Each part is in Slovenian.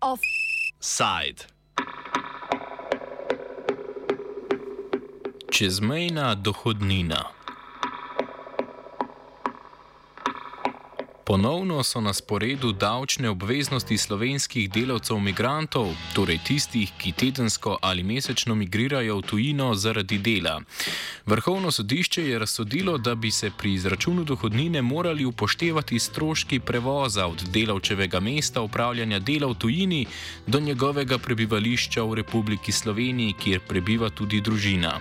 Offside. Čezmejna dohodnina. Ponovno so na sporedu davčne obveznosti slovenskih delavcev migrantov, torej tistih, ki tedensko ali mesečno migrirajo v tujino zaradi dela. Vrhovno sodišče je razsodilo, da bi se pri izračunu dohodnine morali upoštevati stroški prevoza od delavčevega mesta upravljanja dela v tujini do njegovega prebivališča v Republiki Sloveniji, kjer prebiva tudi družina.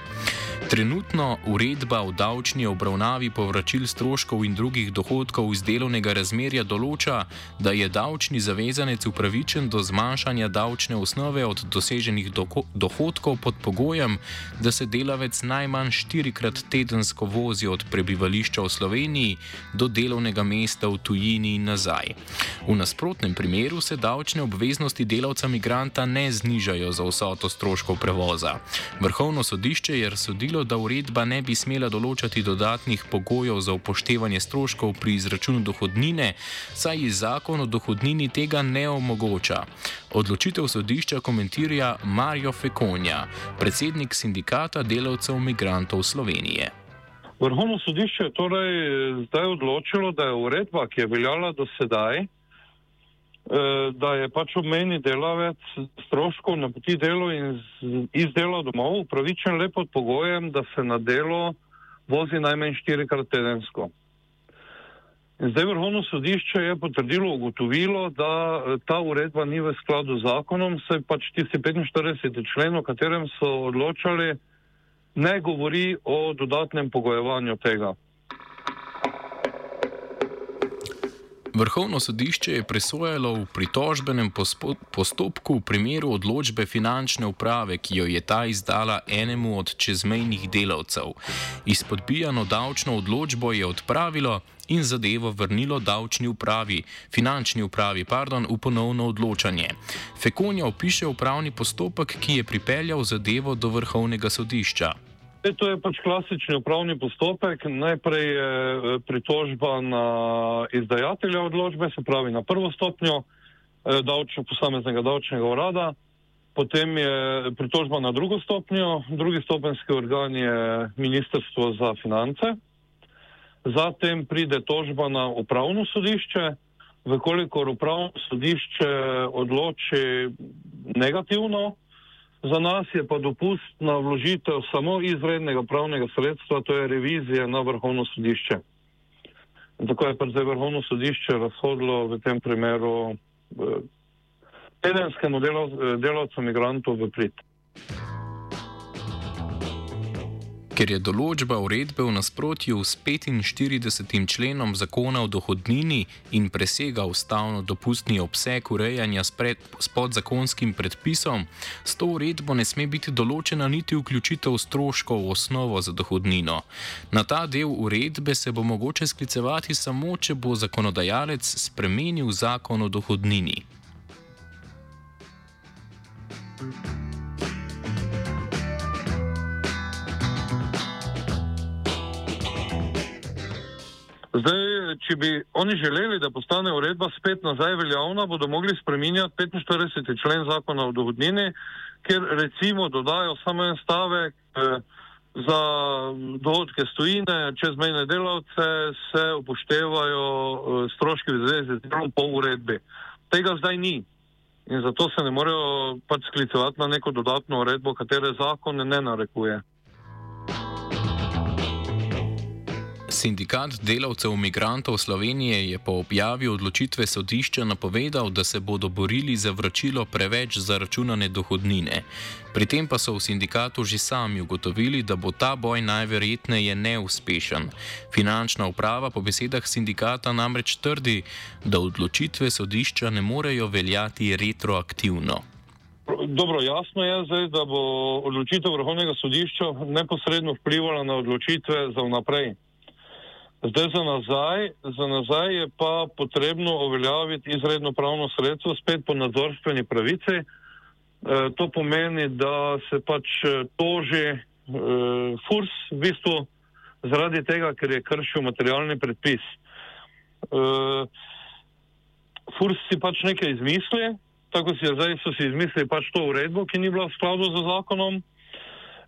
Trenutno uredba o davčni obravnavi povračil stroškov in drugih dohodkov iz delovnega razmerja določa, da je davčni zavezanec upravičen do zmanjšanja davčne osnove od doseženih dohodkov pod pogojem, da se delavec najmanj štirikrat tedensko vozi od prebivališča v Sloveniji do delovnega mesta v tujini in nazaj. V nasprotnem primeru se davčne obveznosti delavca migranta ne znižajo za vsoto stroškov prevoza. Vrhovno sodišče je razsodilo, da uredba ne bi smela določati dodatnih pogojev za upoštevanje stroškov pri izračunu dohodnine, saj zakon o dohodnini tega ne omogoča. Odločitev sodišča komentira Mario Fekonja, predsednik sindikata delavcev migrantov Slovenije. Vrhovno sodišče je torej zdaj odločilo, da je uredba, ki je veljala do sedaj, Eh, da je pač obmejni delavec stroškov na poti delo in iz dela domov upravičen le pod pogojem, da se na delo vozi najmanj štirikrat tedensko. In zdaj vrhovno sodišče je potrdilo, ugotovilo, da eh, ta uredba ni v skladu z zakonom, saj pač tisti 45. člen, o katerem so odločali, ne govori o dodatnem pogojevanju tega. Vrhovno sodišče je presojalo v pritožbenem postopku v primeru odločbe finančne uprave, ki jo je ta izdala enemu od čezmejnih delavcev. Izpodbijano davčno odločbo je odpravilo in zadevo vrnilo davčni upravi, finančni upravi, pardon, v ponovno odločanje. Fekonja opiše upravni postopek, ki je pripeljal zadevo do vrhovnega sodišča. E, to je pač klasični upravni postopek. Najprej je e, pritožba na izdajatelja odločbe, se pravi na prvo stopnjo e, davčno posameznega davčnega urada, potem je pritožba na drugo stopnjo, drugi stopenski organ je Ministrstvo za finance, zatem pride tožba na upravno sodišče, vkolikor upravno sodišče odloči negativno, Za nas je pa dopustna vložitev samo izrednega pravnega sredstva, to je revizija na vrhovno sodišče. Tako je pa zdaj vrhovno sodišče razhodilo v tem primeru eh, tedenskemu delavcu migrantov v prid. Ker je določba uredbe v nasprotju s 45. členom zakona o dohodnini in presega ustavno dopustni obseg urejanja s, pred, s podzakonskim predpisom, s to uredbo ne sme biti določena niti vključitev stroškov v osnovo za dohodnino. Na ta del uredbe se bo mogoče sklicevati samo, če bo zakonodajalec spremenil zakon o dohodnini. thank you Zdaj, če bi oni želeli, da postane uredba spet nazaj veljavna, bodo mogli spreminjati 45. člen zakona o dohodnini, ker recimo dodajo samo en stavek eh, za dohodke stojine, čezmejne delavce se upoštevajo eh, stroški v zvezi z delom po uredbi. Tega zdaj ni. In zato se ne morejo pač sklicevati na neko dodatno uredbo, katere zakon ne narekuje. Sindikat delavcev migrantov Slovenije je po objavi odločitve sodišča napovedal, da se bodo borili za vračilo preveč zaračunane dohodnine. Pri tem pa so v sindikatu že sami ugotovili, da bo ta boj najverjetneje neuspešen. Finančna uprava po besedah sindikata namreč trdi, da odločitve sodišča ne morejo veljati retroaktivno. Dobro, jasno je zdaj, da bo odločitev vrhovnega sodišča neposredno vplivala na odločitve za vnaprej. Zdaj za nazaj, za nazaj je pa potrebno uveljaviti izredno pravno sredstvo spet po nadzorstveni pravici. E, to pomeni, da se pač e, toži uh, FURS v bistvu zaradi tega, ker je kršil materialni predpis. Uh, FURS si pač nekaj izmisli, tako si je zdaj, so si izmislili pač to uredbo, ki ni bila v skladu z zakonom.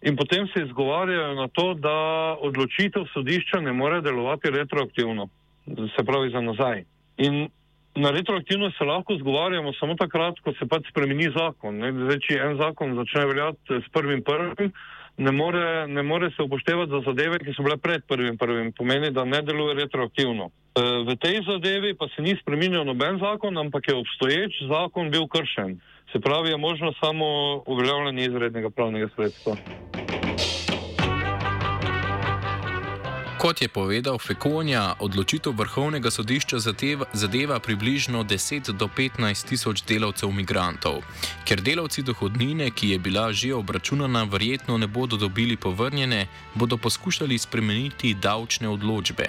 In potem se izgovarjajo na to, da odločitev sodišča ne more delovati retroaktivno, se pravi za nazaj. In na retroaktivno se lahko zgovarjamo samo takrat, ko se pač spremeni zakon. Zdaj, če en zakon začne veljati s prvim prvim, ne more, ne more se upoštevati za zadeve, ki so bile pred prvim prvim. Pomeni, da ne deluje retroaktivno. E, v tej zadevi pa se ni spremenil noben zakon, ampak je obstoječ zakon bil kršen. Se pravi, je možno samo uveljavljanje izrednega pravnega sredstva. Kot je povedal Fekonja, odločitev vrhovnega sodišča zadeva, približno 10 do 15 tisoč delavcev migrantov. Ker delavci dohodnine, ki je bila že obračunana, verjetno ne bodo dobili povrnjene, bodo poskušali spremeniti davčne odločbe.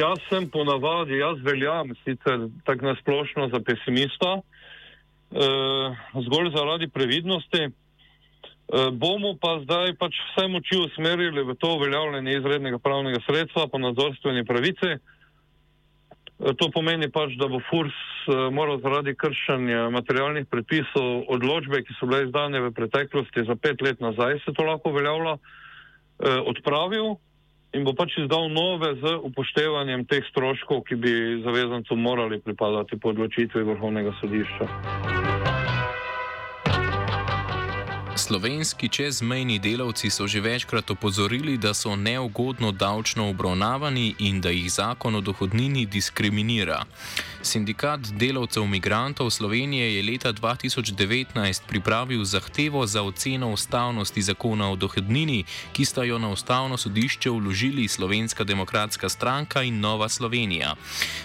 Jaz sem ponavadi, jaz veljam sicer tako nasplošno za pesimista, eh, zgolj zaradi previdnosti. Eh, bomo pa zdaj pač vse moči usmerili v to uveljavljanje izrednega pravnega sredstva po nadzorstveni pravici. Eh, to pomeni pač, da bo FURS eh, moral zaradi kršenja materialnih predpisov odločbe, ki so bile izdane v preteklosti za pet let nazaj, se to lahko uveljavlja, odpravil in bo pač izdal nove z upoštevanjem teh stroškov, ki bi zavezancu morali pripadati po odločitvi Vrhovnega sodišča. Slovenski čezmejni delavci so že večkrat opozorili, da so neugodno davčno obravnavani in da jih zakon o dohodnini diskriminira. Sindikat delavcev migrantov Slovenije je leta 2019 pripravil zahtevo za oceno ustavnosti zakona o dohodnini, ki sta jo na ustavno sodišče vložili Slovenska demokratska stranka in Nova Slovenija.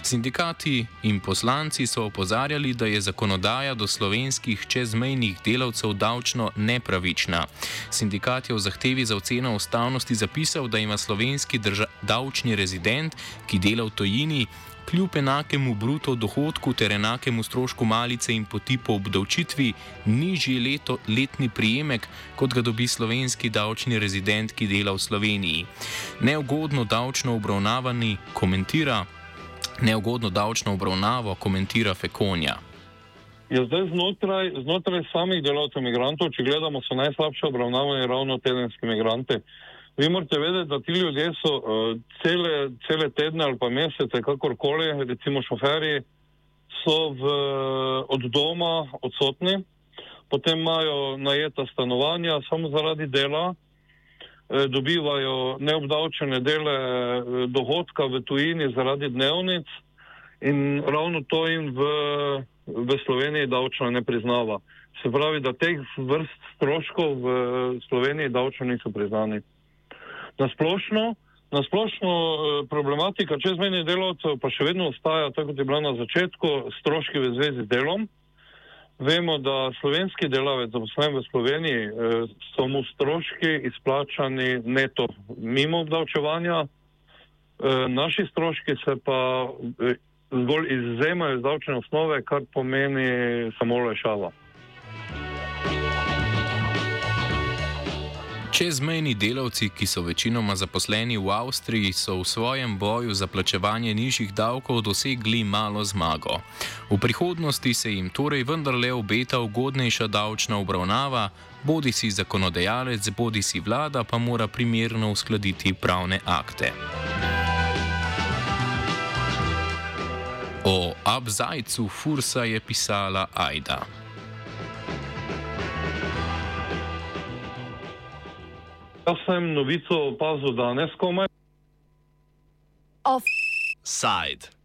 Sindikati in poslanci so opozarjali, da je zakonodaja do slovenskih čezmejnih delavcev davčno nepravilna pravična. Sindikat je v zahtevi za oceno ustavnosti zapisal, da ima slovenski davčni rezident, ki dela v tojini, kljub enakemu bruto dohodku ter enakemu strošku malice in poti po obdavčitvi, nižji leto, letni prijemek, kot ga dobi slovenski davčni rezident, ki dela v Sloveniji. Neugodno davčno obravnavani komentira. Neugodno davčno obravnavo komentira Fekonja. Ja, zdaj znotraj, znotraj samih delavcev imigrantov, če gledamo, so najslabše obravnavani ravno tedenski imigranti. Vi morate vedeti, da ti ljudje so uh, cele, cele tedne ali pa mesece, kakorkoli, recimo šoferji, so v, od doma odsotni, potem imajo najeta stanovanja samo zaradi dela, eh, dobivajo neobdavčene dele eh, dohodka v tujini zaradi dnevnic in ravno to jim v v Sloveniji davčno ne priznava. Se pravi, da teh vrst stroškov v Sloveniji davčno niso priznani. Nasplošno, nasplošno eh, problematika čezmejnih delavcev pa še vedno ostaja, tako kot je bila na začetku, stroški v zvezi z delom. Vemo, da slovenski delavec zaposlen v Sloveniji eh, so mu stroški izplačani neto mimo obdavčevanja, eh, naši stroški se pa zgolj izvzemajo iz davčne osnove, kar pomeni samo lešava. Čezmejni delavci, ki so večinoma zaposleni v Avstriji, so v svojem boju za plačevanje nižjih davkov dosegli malo zmago. V prihodnosti se jim torej vendarle obeta ugodnejša davčna obravnava, bodi si zakonodajalec, bodi si vlada, pa mora primerno uskladiti pravne akte. O Abzajcu Fursa je pisala Aida. Jaz sem novico opazil danes, komaj. Offside.